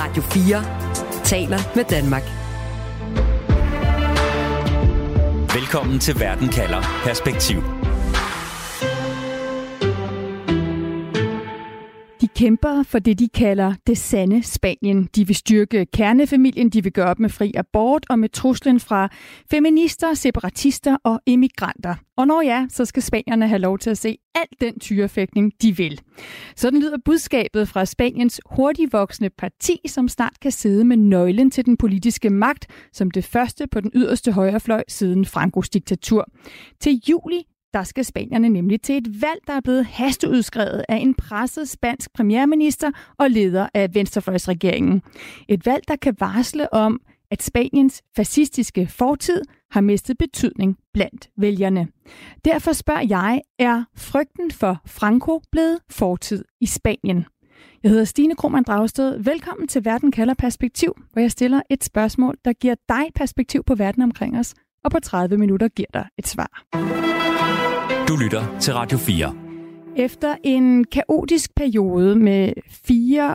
Radio 4 taler med Danmark. Velkommen til Verden kalder Perspektiv. Kæmper for det, de kalder det sande Spanien. De vil styrke kernefamilien, de vil gøre op med fri abort og med truslen fra feminister, separatister og immigranter. Og når ja, så skal spanierne have lov til at se alt den tyrefægtning, de vil. Sådan lyder budskabet fra Spaniens hurtigvoksende parti, som snart kan sidde med nøglen til den politiske magt, som det første på den yderste højrefløj siden Frankos diktatur. Til juli der skal spanierne nemlig til et valg, der er blevet hasteudskrevet af en presset spansk premierminister og leder af venstrefløjsregeringen. Et valg, der kan varsle om, at Spaniens fascistiske fortid har mistet betydning blandt vælgerne. Derfor spørger jeg, er frygten for Franco blevet fortid i Spanien? Jeg hedder Stine Krohmann Dragsted. Velkommen til Verden kalder perspektiv, hvor jeg stiller et spørgsmål, der giver dig perspektiv på verden omkring os, og på 30 minutter giver dig et svar. Du lytter til Radio 4. Efter en kaotisk periode med fire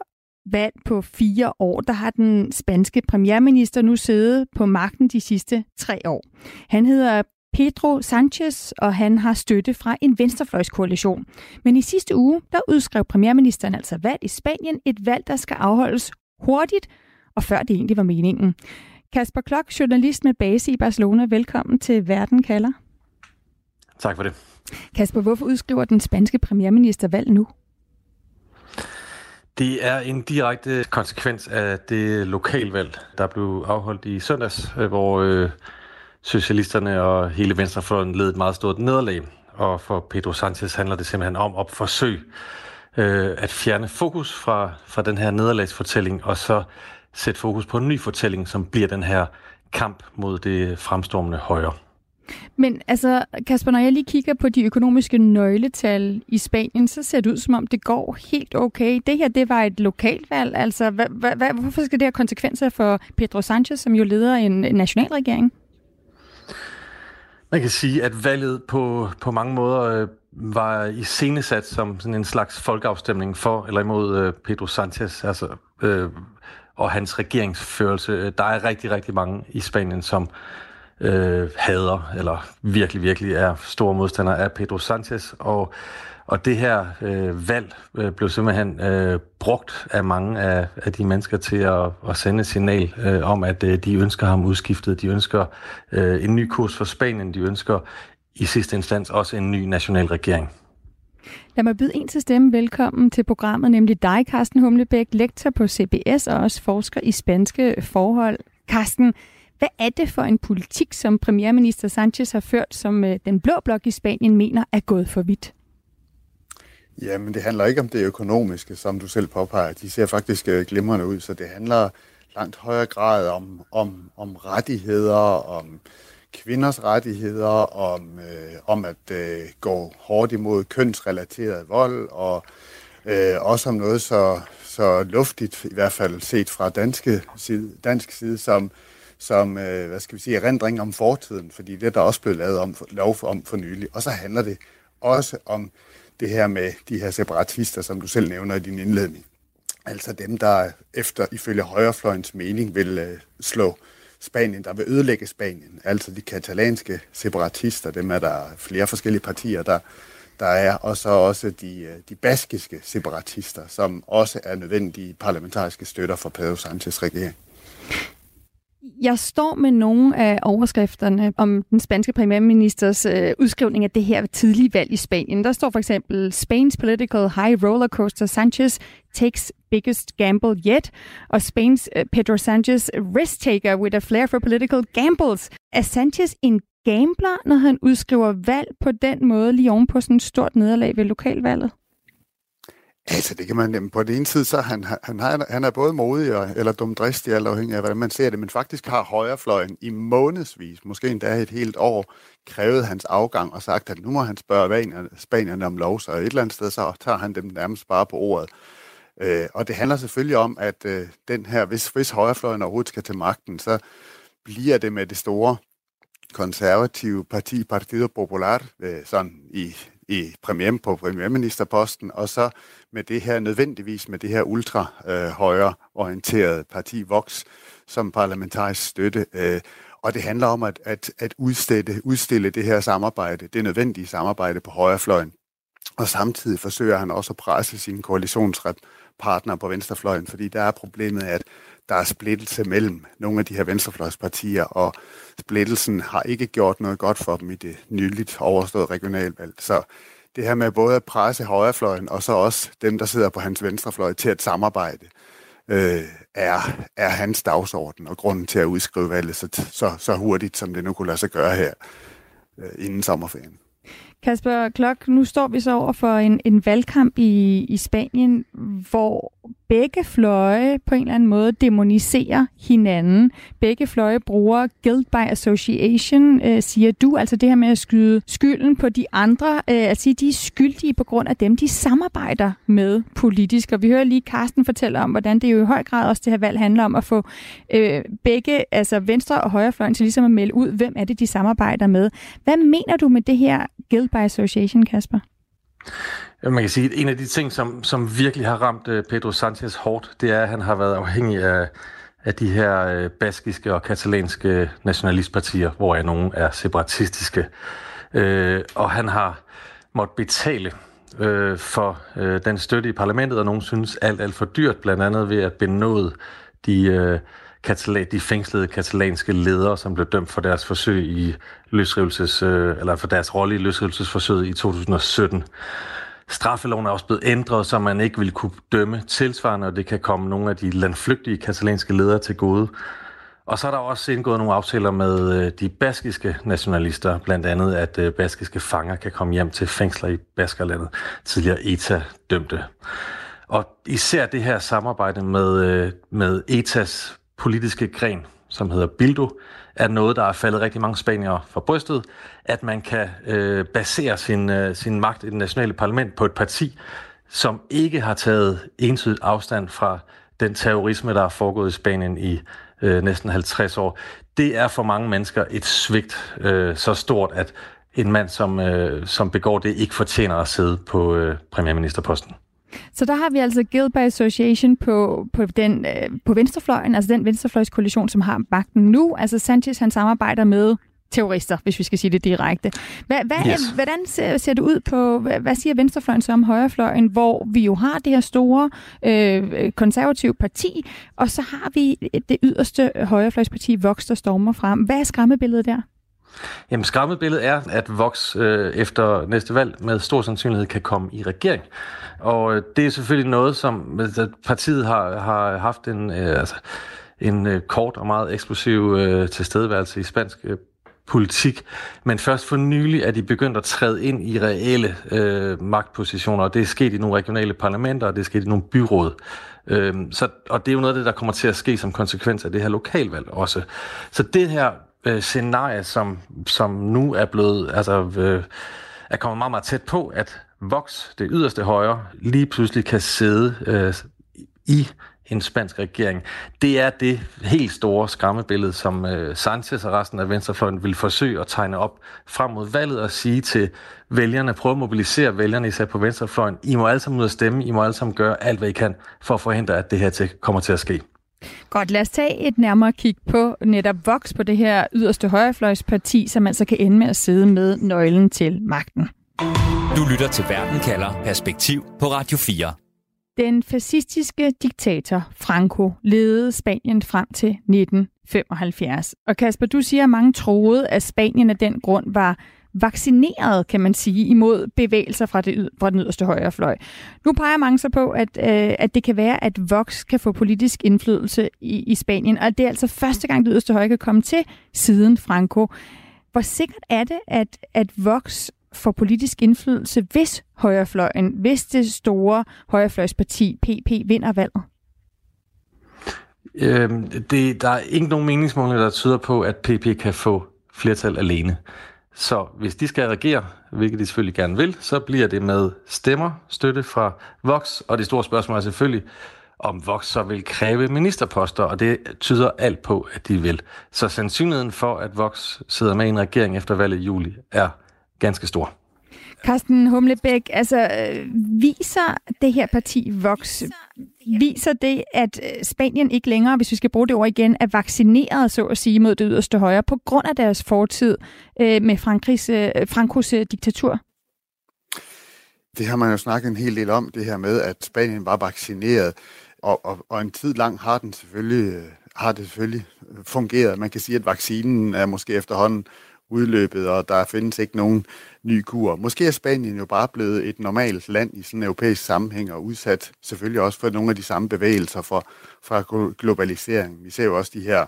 valg på fire år, der har den spanske premierminister nu siddet på magten de sidste tre år. Han hedder Pedro Sanchez, og han har støtte fra en venstrefløjskoalition. Men i sidste uge, der udskrev premierministeren altså valg i Spanien, et valg, der skal afholdes hurtigt, og før det egentlig var meningen. Kasper Klok, journalist med base i Barcelona, velkommen til Verden kalder. Tak for det. Kasper, hvorfor udskriver den spanske premierminister valg nu? Det er en direkte konsekvens af det lokalvalg, der blev afholdt i søndags, øh, hvor øh, socialisterne og hele venstrefløjen led et meget stort nederlag. Og for Pedro Sanchez handler det simpelthen om at forsøge øh, at fjerne fokus fra, fra den her nederlagsfortælling, og så sætte fokus på en ny fortælling, som bliver den her kamp mod det fremstormende højre. Men altså, Kasper, når jeg lige kigger på de økonomiske nøgletal i Spanien, så ser det ud som om, det går helt okay. Det her, det var et lokalvalg. Altså, hvad, hvad, hvorfor skal det have konsekvenser for Pedro Sanchez, som jo leder en nationalregering? Man kan sige, at valget på, på mange måder øh, var iscenesat som sådan en slags folkeafstemning for eller imod øh, Pedro Sanchez altså, øh, og hans regeringsførelse. Der er rigtig, rigtig mange i Spanien, som øh, hader, eller virkelig, virkelig er store modstandere af Pedro Sanchez, og, og det her øh, valg øh, blev simpelthen øh, brugt af mange af, af de mennesker til at, at sende et signal øh, om, at øh, de ønsker ham udskiftet, de ønsker øh, en ny kurs for Spanien, de ønsker i sidste instans også en ny national regering. Lad mig byde en til stemme velkommen til programmet, nemlig dig, Carsten Humlebæk, lektor på CBS og også forsker i spanske forhold. Carsten, hvad er det for en politik, som premierminister Sanchez har ført, som øh, den blå blok i Spanien mener er gået for vidt? Jamen, det handler ikke om det økonomiske, som du selv påpeger. De ser faktisk øh, glimrende ud, så det handler langt højere grad om, om, om rettigheder, om kvinders rettigheder, om, øh, om at øh, gå hårdt imod kønsrelateret vold, og øh, også om noget så, så luftigt, i hvert fald set fra danske side, dansk side, som som, øh, hvad skal vi sige, erindring om fortiden, fordi det er der også blevet lavet om, lov om for nylig. Og så handler det også om det her med de her separatister, som du selv nævner i din indledning. Altså dem, der efter ifølge højrefløjens mening vil øh, slå Spanien, der vil ødelægge Spanien. Altså de katalanske separatister, dem er der flere forskellige partier, der, der er, og så også de, øh, de baskiske separatister, som også er nødvendige parlamentariske støtter for Pedro Sanchez regering. Jeg står med nogle af overskrifterne om den spanske premierministers øh, udskrivning af det her tidlige valg i Spanien. Der står for eksempel Spain's political high roller coaster Sanchez takes biggest gamble yet, og Spain's øh, Pedro Sanchez risk taker with a flair for political gambles. Er Sanchez en gambler, når han udskriver valg på den måde lige oven på sådan et stort nederlag ved lokalvalget? Altså, det kan man, på den ene side, så han, han, han, han er både modig og, eller dumdristig, alt afhængig af, hvordan man ser det, men faktisk har højrefløjen i månedsvis, måske endda et helt år, krævet hans afgang og sagt, at nu må han spørge spanierne om lov, så et eller andet sted, så tager han dem nærmest bare på ordet. Øh, og det handler selvfølgelig om, at øh, den her, hvis, hvis højrefløjen overhovedet skal til magten, så bliver det med det store konservative parti, Partido Popular, øh, sådan i i premier, på premierministerposten, og så med det her nødvendigvis med det her ultra øh, højre orienterede parti Vox som parlamentarisk støtte. Øh, og det handler om at, at, at udstille, udstille det her samarbejde, det nødvendige samarbejde på højrefløjen. Og samtidig forsøger han også at presse sine koalitionspartnere på venstrefløjen, fordi der er problemet, at der er splittelse mellem nogle af de her venstrefløjspartier, og splittelsen har ikke gjort noget godt for dem i det nyligt overståede regionalvalg. Så det her med både at presse højrefløjen, og så også dem, der sidder på hans venstrefløj, til at samarbejde, øh, er, er hans dagsorden og grunden til at udskrive valget så, så, så hurtigt, som det nu kunne lade sig gøre her øh, inden sommerferien. Kasper Klok, nu står vi så over for en, en valgkamp i, i Spanien, hvor begge fløje på en eller anden måde demoniserer hinanden. Begge fløje bruger guilt by association, øh, siger du, altså det her med at skyde skylden på de andre, øh, at sige, de er skyldige på grund af dem, de samarbejder med politisk. Og vi hører lige Carsten fortælle om, hvordan det jo i høj grad også det her valg handler om at få øh, begge, altså venstre og højrefløjen, til ligesom at melde ud, hvem er det, de samarbejder med. Hvad mener du med det her guilt by association, Kasper? Man kan sige, at en af de ting, som, som virkelig har ramt øh, Pedro Sanchez hårdt, det er, at han har været afhængig af, af de her øh, baskiske og katalanske nationalistpartier, hvor nogle er separatistiske. Øh, og han har måttet betale øh, for øh, den støtte i parlamentet, og nogen synes alt, alt for dyrt, blandt andet ved at benåde de, øh, katala- de fængslede katalanske ledere, som blev dømt for deres forsøg i løsrivelses, øh, eller for deres rolle i løsrivelsesforsøget i 2017. Straffeloven er også blevet ændret, så man ikke vil kunne dømme tilsvarende, og det kan komme nogle af de landflygtige katalanske ledere til gode. Og så er der også indgået nogle aftaler med øh, de baskiske nationalister, blandt andet at øh, baskiske fanger kan komme hjem til fængsler i Baskerlandet, tidligere ETA-dømte. Og især det her samarbejde med, øh, med ETAs politiske gren, som hedder Bildu, er noget, der er faldet rigtig mange spaniere for brystet, at man kan øh, basere sin, øh, sin magt i det nationale parlament på et parti, som ikke har taget entydigt afstand fra den terrorisme, der er foregået i Spanien i øh, næsten 50 år. Det er for mange mennesker et svigt øh, så stort, at en mand, som, øh, som begår det, ikke fortjener at sidde på øh, premierministerposten. Så der har vi altså Guild by Association på, på, den, øh, på venstrefløjen, altså den venstrefløjskoalition, som har magten nu. Altså Sanchez, han samarbejder med terrorister, hvis vi skal sige det direkte. Hvad, hvad, yes. Hvordan ser, ser det ud på, hvad, hvad siger venstrefløjen så om højrefløjen, hvor vi jo har det her store øh, konservative parti, og så har vi det yderste højrefløjsparti, Vox, der stormer frem. Hvad er skræmmebilledet der? Jamen skræmmebilledet er, at Vox øh, efter næste valg med stor sandsynlighed kan komme i regering. Og øh, det er selvfølgelig noget, som altså, partiet har, har haft en, øh, altså, en øh, kort og meget eksplosiv øh, tilstedeværelse i spansk øh, politik, men først for nylig er de begyndt at træde ind i reelle øh, magtpositioner, og det er sket i nogle regionale parlamenter, og det er sket i nogle byråd. Øh, så, og det er jo noget af det, der kommer til at ske som konsekvens af det her lokalvalg også. Så det her øh, scenarie, som, som nu er blevet, altså, øh, er kommet meget, meget tæt på, at Vox, det yderste højre, lige pludselig kan sidde øh, i en spansk regering. Det er det helt store skræmmebillede, som øh, Sanchez og resten af venstrefløjen vil forsøge at tegne op frem mod valget og sige til vælgerne, prøv at mobilisere vælgerne især på venstrefløjen. I må alle sammen ud og stemme, I må alle sammen gøre alt, hvad I kan for at forhindre, at det her til, kommer til at ske. Godt, lad os tage et nærmere kig på netop Vox, på det her yderste højrefløjsparti, som altså kan ende med at sidde med nøglen til magten. Du lytter til Verden kalder Perspektiv på Radio 4. Den fascistiske diktator Franco ledede Spanien frem til 1975. Og Kasper, du siger, at mange troede, at Spanien af den grund var vaccineret, kan man sige, imod bevægelser fra, det, fra den yderste højrefløj. Nu peger mange så på, at, øh, at det kan være, at Vox kan få politisk indflydelse i, i Spanien, og det er altså første gang, det yderste højre kan komme til siden Franco. Hvor sikkert er det, at, at Vox får politisk indflydelse, hvis højrefløjen, hvis det store højrefløjsparti PP vinder valget? Øhm, det, der er ikke nogen meningsmålinger, der tyder på, at PP kan få flertal alene. Så hvis de skal regere, hvilket de selvfølgelig gerne vil, så bliver det med stemmer, støtte fra Vox, og det store spørgsmål er selvfølgelig, om Vox så vil kræve ministerposter, og det tyder alt på, at de vil. Så sandsynligheden for, at Vox sidder med i en regering efter valget i juli, er ganske stor. Carsten Humlebæk, altså øh, viser det her parti Vox, viser det, at øh, Spanien ikke længere, hvis vi skal bruge det ord igen, er vaccineret, så at sige, mod det yderste højre, på grund af deres fortid øh, med Frankrigs, øh, Frankos øh, diktatur? Det har man jo snakket en hel del om, det her med, at Spanien var vaccineret, og, og, og en tid lang har den selvfølgelig, øh, har det selvfølgelig fungeret. Man kan sige, at vaccinen er måske efterhånden udløbet, og der findes ikke nogen ny kur. Måske er Spanien jo bare blevet et normalt land i sådan en europæisk sammenhæng, og udsat selvfølgelig også for nogle af de samme bevægelser for, fra globalisering. Vi ser jo også de her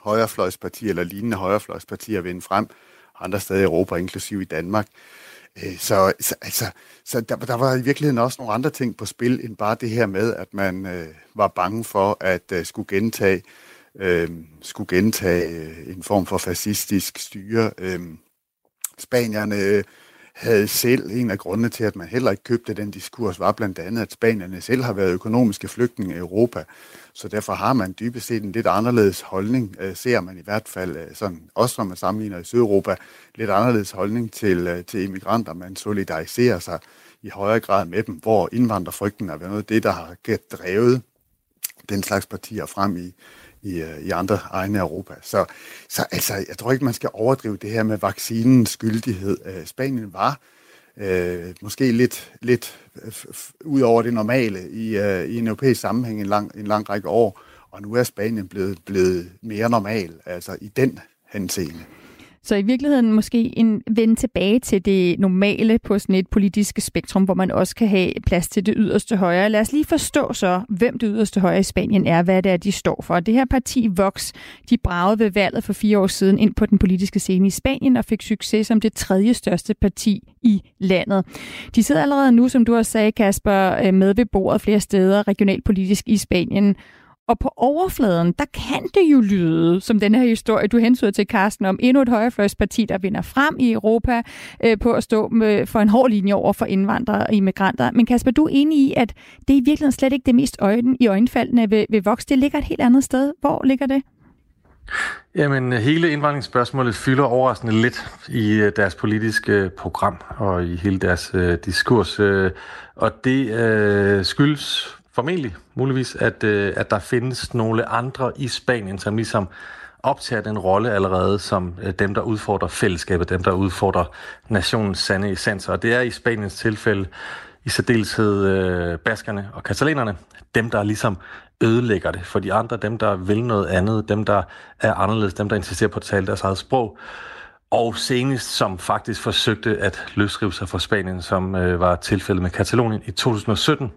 højrefløjspartier, eller lignende højrefløjspartier vinde frem andre steder i Europa, inklusive i Danmark. Øh, så, så, altså, så der, der var i virkeligheden også nogle andre ting på spil, end bare det her med, at man øh, var bange for at øh, skulle gentage øh, skulle gentage øh, en form for fascistisk styre. Øh, Spanierne øh, havde selv, en af grundene til, at man heller ikke købte den diskurs, var blandt andet, at spanierne selv har været økonomiske flygtninge i Europa. Så derfor har man dybest set en lidt anderledes holdning, øh, ser man i hvert fald, øh, sådan, også når man sammenligner i Sydeuropa, lidt anderledes holdning til, til immigranter. Man solidariserer sig i højere grad med dem, hvor indvandrerfrygten er noget af det, der har drevet den slags partier frem i, i, øh, i andre egne af Europa. Så, så altså, jeg tror ikke, man skal overdrive det her med vaccinens skyldighed. Øh, Spanien var øh, måske lidt, lidt øh, ud over det normale i, øh, i en europæisk sammenhæng en lang, en lang række år, og nu er Spanien blevet, blevet mere normal, altså i den henseende. Så i virkeligheden måske en vende tilbage til det normale på sådan et politisk spektrum, hvor man også kan have plads til det yderste højre. Lad os lige forstå så, hvem det yderste højre i Spanien er, hvad det er, de står for. Det her parti Vox, de bragede ved valget for fire år siden ind på den politiske scene i Spanien og fik succes som det tredje største parti i landet. De sidder allerede nu, som du også sagde, Kasper, øh, med ved bordet flere steder regionalpolitisk i Spanien. Og på overfladen, der kan det jo lyde, som den her historie, du hensyder til, Carsten, om endnu et højrefløjsparti, der vinder frem i Europa øh, på at stå med, for en hård linje over for indvandrere og immigranter. Men Kasper, du er enig i, at det i virkeligheden slet ikke det mest øjen, i øjenfaldene ved, ved Vox. Det ligger et helt andet sted. Hvor ligger det? Jamen, hele indvandringsspørgsmålet fylder overraskende lidt i øh, deres politiske øh, program og i hele deres øh, diskurs. Øh, og det øh, skyldes formentlig, muligvis, at, øh, at der findes nogle andre i Spanien, som ligesom optager den rolle allerede som øh, dem, der udfordrer fællesskabet, dem, der udfordrer nationens sande essens. Og det er i Spaniens tilfælde i særdeleshed øh, baskerne og katalanerne, dem, der ligesom ødelægger det for de andre, dem, der vil noget andet, dem, der er anderledes, dem, der insisterer på at tale deres eget sprog og senest som faktisk forsøgte at løsrive sig fra Spanien, som øh, var tilfældet med Katalonien i 2017.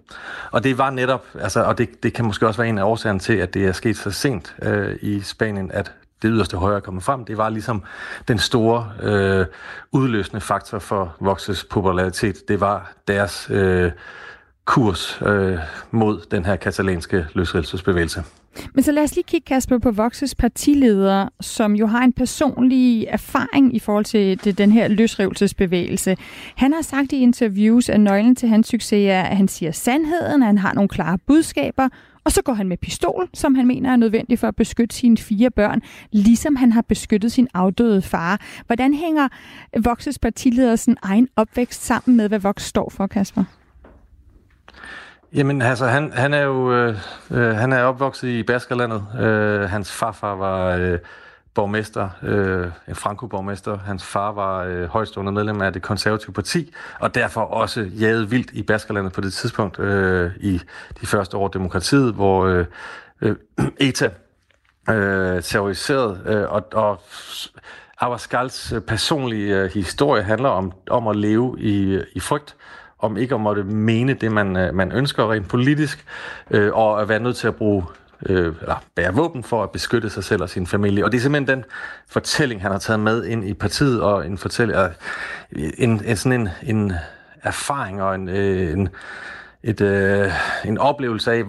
Og det var netop, altså, og det, det kan måske også være en af årsagerne til, at det er sket så sent øh, i Spanien, at det yderste højre er kommet frem. Det var ligesom den store øh, udløsende faktor for Voxes popularitet. Det var deres øh, kurs øh, mod den her katalanske løsrivelsesbevægelse. Men så lad os lige kigge, Kasper, på Voxes partileder, som jo har en personlig erfaring i forhold til den her løsrivelsesbevægelse. Han har sagt i interviews, at nøglen til hans succes er, at han siger sandheden, at han har nogle klare budskaber, og så går han med pistol, som han mener er nødvendig for at beskytte sine fire børn, ligesom han har beskyttet sin afdøde far. Hvordan hænger Voxes partileder egen opvækst sammen med, hvad Vox står for, Kasper? Jamen altså, han, han er jo øh, øh, han er opvokset i Baskerlandet. Øh, hans farfar var øh, borgmester, øh, en franco-borgmester. Hans far var øh, højstående medlem af det konservative parti, og derfor også jaget vildt i Baskerlandet på det tidspunkt øh, i de første år demokratiet, hvor øh, øh, ETA øh, terroriserede, øh, og, og Abascals øh, personlige øh, historie handler om, om at leve i, øh, i frygt om ikke at måtte mene det, man, øh, man ønsker rent politisk, øh, og at være nødt til at bruge øh, eller bære våben for at beskytte sig selv og sin familie. Og det er simpelthen den fortælling, han har taget med ind i partiet, og en fortælling, øh, en, en, sådan en, en erfaring og en, øh, en, et, øh, en oplevelse af, øh,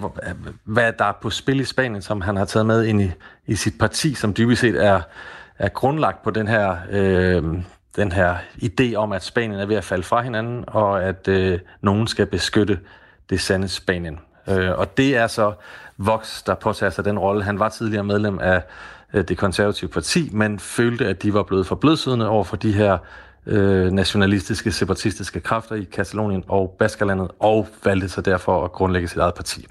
hvad der er på spil i Spanien, som han har taget med ind i, i sit parti, som dybest set er, er grundlagt på den her øh, den her idé om, at Spanien er ved at falde fra hinanden, og at øh, nogen skal beskytte det sande Spanien. Øh, og det er så Vox, der påtager sig den rolle. Han var tidligere medlem af øh, det konservative parti, men følte, at de var blevet for blødsødende over for de her øh, nationalistiske, separatistiske kræfter i Katalonien og Baskerlandet, og valgte sig derfor at grundlægge sit eget parti.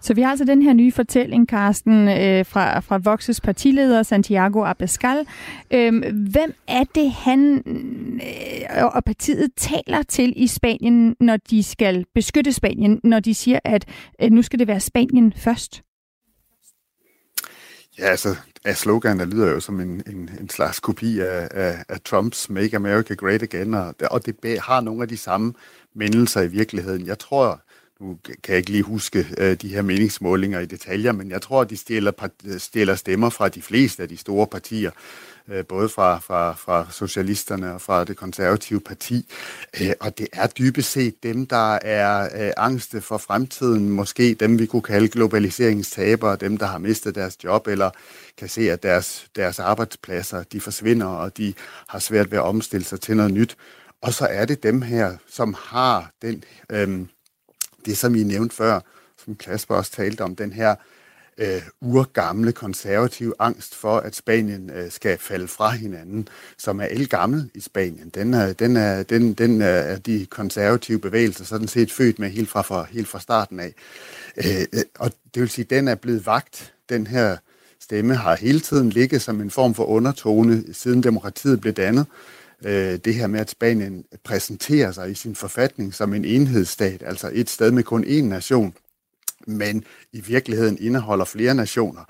Så vi har altså den her nye fortælling, Carsten, øh, fra, fra Voxes partileder Santiago Abascal. Øh, hvem er det, han øh, og partiet taler til i Spanien, når de skal beskytte Spanien, når de siger, at øh, nu skal det være Spanien først? Ja, altså, af slogan, der lyder jo som en, en, en slags kopi af, af, af Trumps Make America Great Again, og, og det har nogle af de samme mindelser i virkeligheden. Jeg tror, nu kan jeg ikke lige huske øh, de her meningsmålinger i detaljer, men jeg tror, at de stjæler, stjæler stemmer fra de fleste af de store partier, øh, både fra, fra, fra socialisterne og fra det konservative parti. Øh, og det er dybest set dem, der er øh, angste for fremtiden, måske dem, vi kunne kalde globaliseringstabere, dem, der har mistet deres job, eller kan se, at deres, deres arbejdspladser de forsvinder, og de har svært ved at omstille sig til noget nyt. Og så er det dem her, som har den... Øh, det, som I nævnte før, som Kasper også talte om, den her øh, urgamle konservative angst for, at Spanien øh, skal falde fra hinanden, som er elgammel i Spanien. Den er, den er, den, den øh, er de konservative bevægelser sådan set født med helt fra, fra, helt fra starten af. Øh, øh, og det vil sige, den er blevet vagt, den her stemme har hele tiden ligget som en form for undertone, siden demokratiet blev dannet øh, det her med, at Spanien præsenterer sig i sin forfatning som en enhedsstat, altså et sted med kun én nation, men i virkeligheden indeholder flere nationer,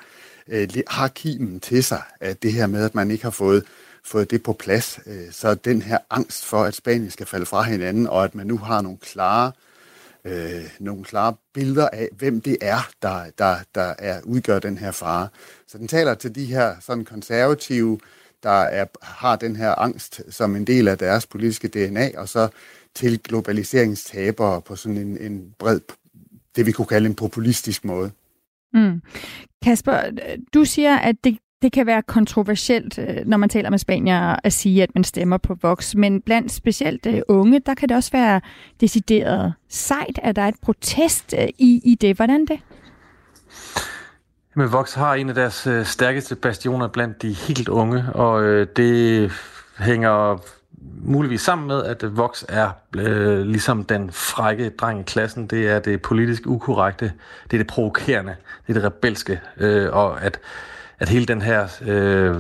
øh, har kimen til sig, at det her med, at man ikke har fået fået det på plads. Øh, så den her angst for, at Spanien skal falde fra hinanden, og at man nu har nogle klare, øh, nogle klare billeder af, hvem det er, der, der, der er, udgør den her fare. Så den taler til de her sådan konservative der er, har den her angst som en del af deres politiske DNA, og så til globaliseringstabere på sådan en, en bred, det vi kunne kalde en populistisk måde. Mm. Kasper, du siger, at det, det kan være kontroversielt, øh, når man taler med spanier, at sige, at man stemmer på Vox. Men blandt specielt øh, unge, der kan det også være decideret sejt, at der er et protest øh, i, i det. Hvordan det? Jamen, Vox har en af deres øh, stærkeste bastioner blandt de helt unge, og øh, det hænger muligvis sammen med, at Vox er øh, ligesom den frække dreng i klassen. Det er det politisk ukorrekte, det er det provokerende, det er det rebelske, øh, og at, at hele den her... Øh,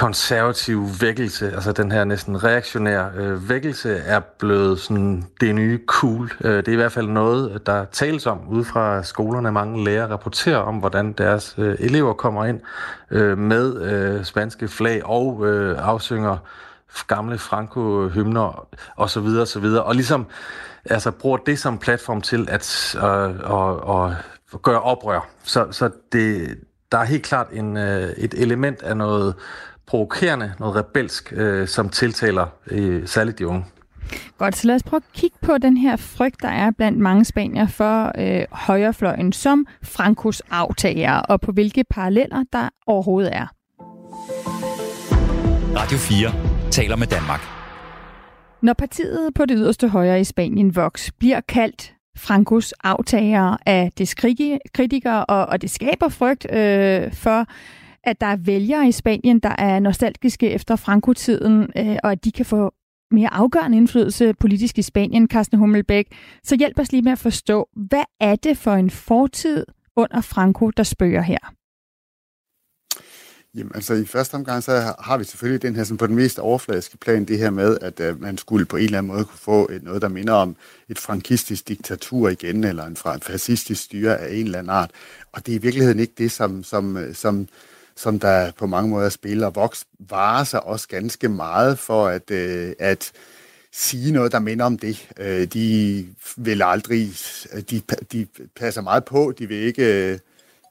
konservativ vækkelse, altså den her næsten reaktionære øh, vækkelse, er blevet sådan det nye cool. Øh, det er i hvert fald noget, der tales om ude fra skolerne. Mange lærere rapporterer om, hvordan deres øh, elever kommer ind øh, med øh, spanske flag og øh, afsynger gamle Franco-hymner osv. osv. Og ligesom altså, bruger det som platform til at øh, og, og gøre oprør. Så, så det, der er helt klart en, øh, et element af noget provokerende, noget rebelsk, øh, som tiltaler øh, særligt de unge. Godt, så lad os prøve at kigge på den her frygt, der er blandt mange spanier for øh, højrefløjen som Frankos aftager, og på hvilke paralleller der overhovedet er. Radio 4 taler med Danmark. Når partiet på det yderste højre i Spanien, Vox, bliver kaldt Frankos aftager af dets kritikere, og, og det skaber frygt øh, for at der er vælgere i Spanien, der er nostalgiske efter Franco-tiden, øh, og at de kan få mere afgørende indflydelse politisk i Spanien, Carsten Hummelbæk. Så hjælp os lige med at forstå, hvad er det for en fortid under Franco, der spørger her? Jamen altså i første omgang, så har vi selvfølgelig den her sådan på den mest overfladiske plan, det her med, at uh, man skulle på en eller anden måde kunne få et, noget, der minder om et frankistisk diktatur igen, eller en fascistisk styre af en eller anden art. Og det er i virkeligheden ikke det, som, som, øh, som som der på mange måder spiller. Vox varer sig også ganske meget for at, øh, at sige noget, der minder om det. Øh, de vil aldrig, de, de passer meget på, de vil ikke, øh,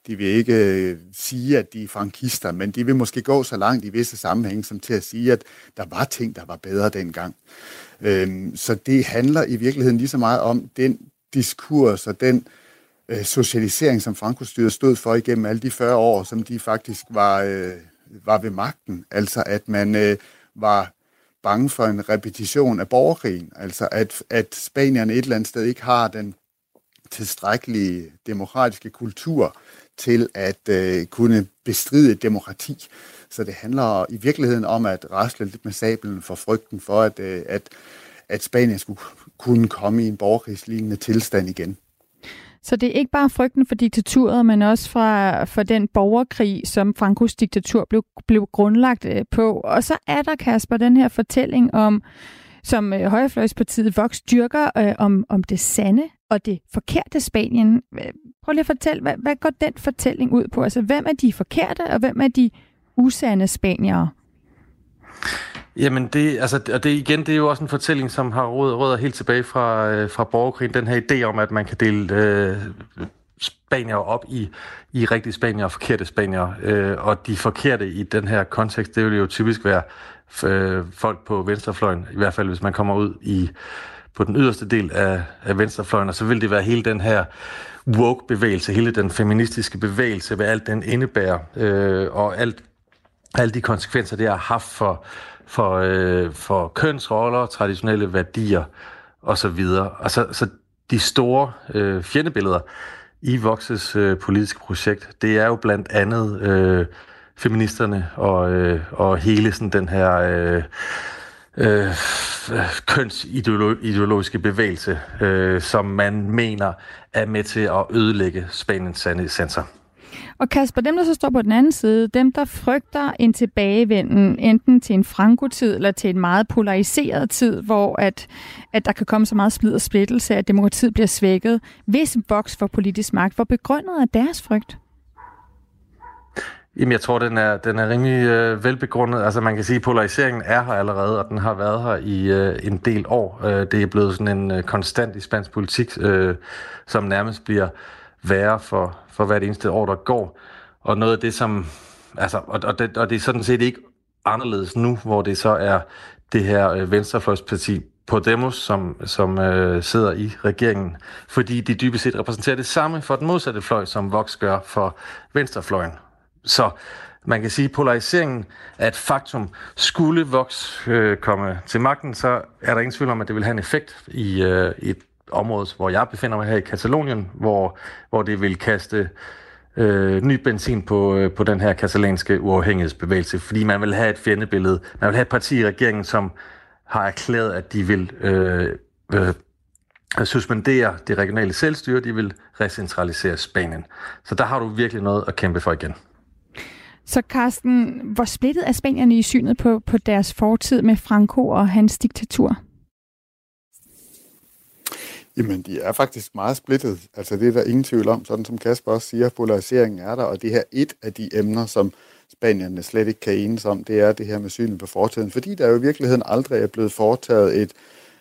de vil ikke øh, sige, at de er frankister, men de vil måske gå så langt i visse sammenhænge, som til at sige, at der var ting, der var bedre dengang. Øh, så det handler i virkeligheden lige så meget om den diskurs og den øh, socialisering, som Frankostyret stod for igennem alle de 40 år, som de faktisk var, øh, var ved magten. Altså at man øh, var bange for en repetition af borgerkrigen. Altså at, at spanierne et eller andet sted ikke har den tilstrækkelige demokratiske kultur til at øh, kunne bestride demokrati. Så det handler i virkeligheden om at rasle lidt med sablen for frygten for, at, øh, at, at Spanien skulle kunne komme i en borgerkrigslignende tilstand igen. Så det er ikke bare frygten for diktaturet, men også fra, for den borgerkrig, som Frankos diktatur blev, blev grundlagt øh, på. Og så er der, Kasper, den her fortælling om, som øh, Højrefløjspartiet Vox dyrker, øh, om, om det sande og det forkerte Spanien. Prøv lige at fortælle, hvad, hvad går den fortælling ud på? Altså, hvem er de forkerte, og hvem er de usande spaniere? Jamen, det, altså, og det, igen, det er jo også en fortælling, som har rødder, rødder helt tilbage fra, øh, fra borgerkrigen. Den her idé om, at man kan dele øh, spanier op i, i rigtige spanier og forkerte spanier. Øh, og de forkerte i den her kontekst, det vil jo typisk være øh, folk på venstrefløjen, i hvert fald hvis man kommer ud i på den yderste del af, af venstrefløjen, og så vil det være hele den her woke-bevægelse, hele den feministiske bevægelse, hvad alt den indebærer, øh, og alt, alle de konsekvenser, det har haft for, for, øh, for kønsroller, traditionelle værdier osv. Og så, altså, så de store øh, fjendebilleder i Voxes øh, politiske projekt, det er jo blandt andet øh, feministerne og, øh, og hele sådan den her øh, øh, kønsideologiske bevægelse, øh, som man mener er med til at ødelægge Spaniens sande sensor. Og Kasper, dem der så står på den anden side, dem der frygter en tilbagevenden enten til en frankotid eller til en meget polariseret tid, hvor at, at der kan komme så meget splid og splittelse, at demokratiet bliver svækket, hvis Vox får politisk magt, hvor begrundet er deres frygt? Jamen, jeg tror, den er, den er rimelig øh, velbegrundet. Altså, man kan sige, at polariseringen er her allerede, og den har været her i øh, en del år. Øh, det er blevet sådan en øh, konstant i spansk politik, øh, som nærmest bliver værre for, for hvert eneste år, der går. Og noget af det, som... Altså, og, og, det, og det er sådan set ikke anderledes nu, hvor det så er det her øh, venstrefløjsparti Podemos, som, som øh, sidder i regeringen, fordi de dybest set repræsenterer det samme for den modsatte fløj, som Vox gør for venstrefløjen. Så man kan sige, at polariseringen er et faktum. Skulle Vox øh, komme til magten, så er der ingen tvivl om, at det vil have en effekt i, øh, i et område, hvor jeg befinder mig her i Katalonien, hvor, hvor det vil kaste øh, ny benzin på, øh, på den her katalanske uafhængighedsbevægelse, fordi man vil have et fjendebillede. Man vil have et parti i regeringen, som har erklæret, at de vil øh, øh, suspendere det regionale selvstyre, de vil recentralisere Spanien. Så der har du virkelig noget at kæmpe for igen. Så Carsten, hvor splittet er spanierne i synet på, på deres fortid med Franco og hans diktatur? Jamen, de er faktisk meget splittet. Altså, det er der ingen tvivl om. Sådan som Kasper også siger, polariseringen er der, og det her et af de emner, som spanierne slet ikke kan enes om, det er det her med synet på fortiden. Fordi der jo i virkeligheden aldrig er blevet foretaget et,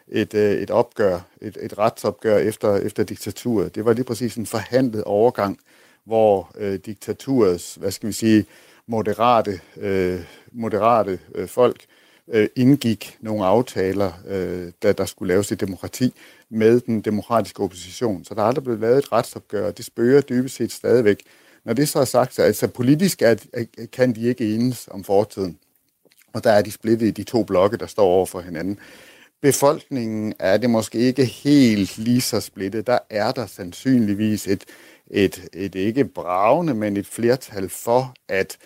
et, øh, et opgør, et, et retsopgør efter, efter diktaturet. Det var lige præcis en forhandlet overgang, hvor øh, diktaturets, hvad skal vi sige, moderate, øh, moderate øh, folk øh, indgik nogle aftaler, øh, da der skulle laves et demokrati med den demokratiske opposition. Så der er aldrig blevet lavet et retsopgør, og det spørger dybest set stadigvæk. Når det så er sagt, så altså politisk er, kan de ikke enes om fortiden. Og der er de splittet i de to blokke, der står over for hinanden. Befolkningen er det måske ikke helt lige så splittet. Der er der sandsynligvis et, et, et ikke bravende, men et flertal for, at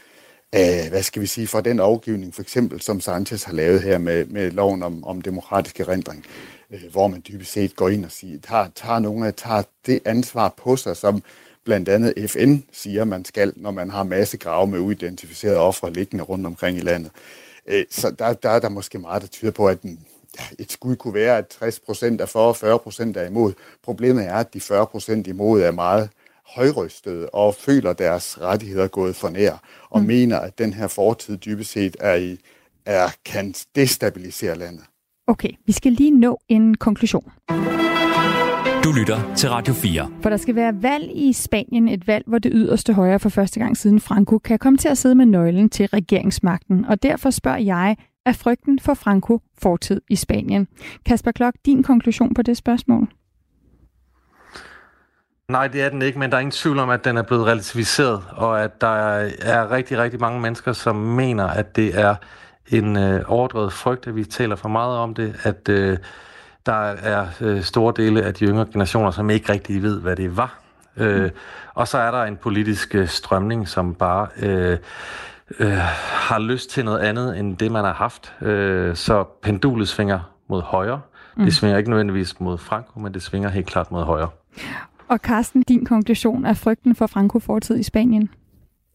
øh, hvad skal vi sige, for den afgivning, for eksempel som Sanchez har lavet her med, med loven om, om demokratisk erindring, hvor man dybest set går ind og siger, tager, tager nogle af, tager det ansvar på sig, som blandt andet FN siger, man skal, når man har masse grave med uidentificerede ofre liggende rundt omkring i landet. Øh, så der, der er der måske meget, der tyder på, at den, et skud kunne være, at 60 procent er for, og 40 procent er imod. Problemet er, at de 40 procent imod er meget højrystede og føler deres rettigheder gået for nær, og mm. mener, at den her fortid dybest set er, i, er kan destabilisere landet. Okay, vi skal lige nå en konklusion. Du lytter til Radio 4. For der skal være valg i Spanien, et valg, hvor det yderste højre for første gang siden Franco kan komme til at sidde med nøglen til regeringsmagten. Og derfor spørger jeg, er frygten for Franco fortid i Spanien? Kasper Klok, din konklusion på det spørgsmål? Nej, det er den ikke, men der er ingen tvivl om, at den er blevet relativiseret, og at der er rigtig, rigtig mange mennesker, som mener, at det er en øh, overdrevet frygt, at vi taler for meget om det, at øh, der er øh, store dele af de yngre generationer, som ikke rigtig ved, hvad det var, Øh, og så er der en politisk øh, strømning, som bare øh, øh, har lyst til noget andet end det, man har haft. Øh, så pendulet svinger mod højre. Mm. Det svinger ikke nødvendigvis mod Franco, men det svinger helt klart mod højre. Og Carsten, din konklusion er frygten for Franco fortid i Spanien?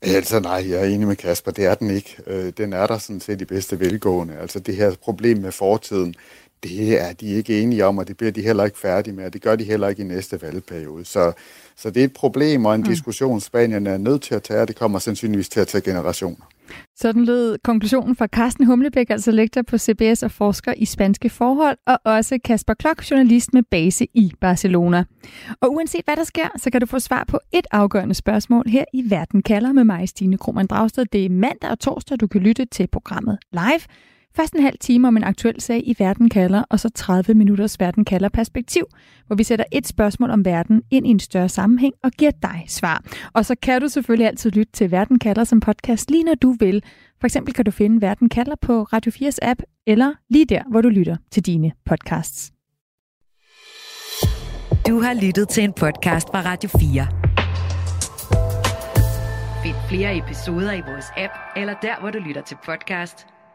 Altså nej, jeg er enig med Kasper, det er den ikke. Øh, den er der sådan set i bedste velgående. Altså det her problem med fortiden, det er de ikke enige om, og det bliver de heller ikke færdige med, og det gør de heller ikke i næste valgperiode. Så, så det er et problem og en mm. diskussion, Spanien er nødt til at tage, og det kommer sandsynligvis til at tage generationer. Sådan lød konklusionen fra Carsten Humlebæk, altså lektor på CBS og forsker i spanske forhold, og også Kasper Klok, journalist med base i Barcelona. Og uanset hvad der sker, så kan du få svar på et afgørende spørgsmål her i Verden kalder med mig, Stine Krohmann Dragsted. Det er mandag og torsdag, du kan lytte til programmet live. Først en halv time om en aktuel sag i Verden kalder, og så 30 minutters Verden kalder perspektiv, hvor vi sætter et spørgsmål om verden ind i en større sammenhæng og giver dig svar. Og så kan du selvfølgelig altid lytte til Verden kalder som podcast lige når du vil. For eksempel kan du finde Verden kalder på Radio 4's app, eller lige der, hvor du lytter til dine podcasts. Du har lyttet til en podcast fra Radio 4. Find flere episoder i vores app, eller der, hvor du lytter til podcast.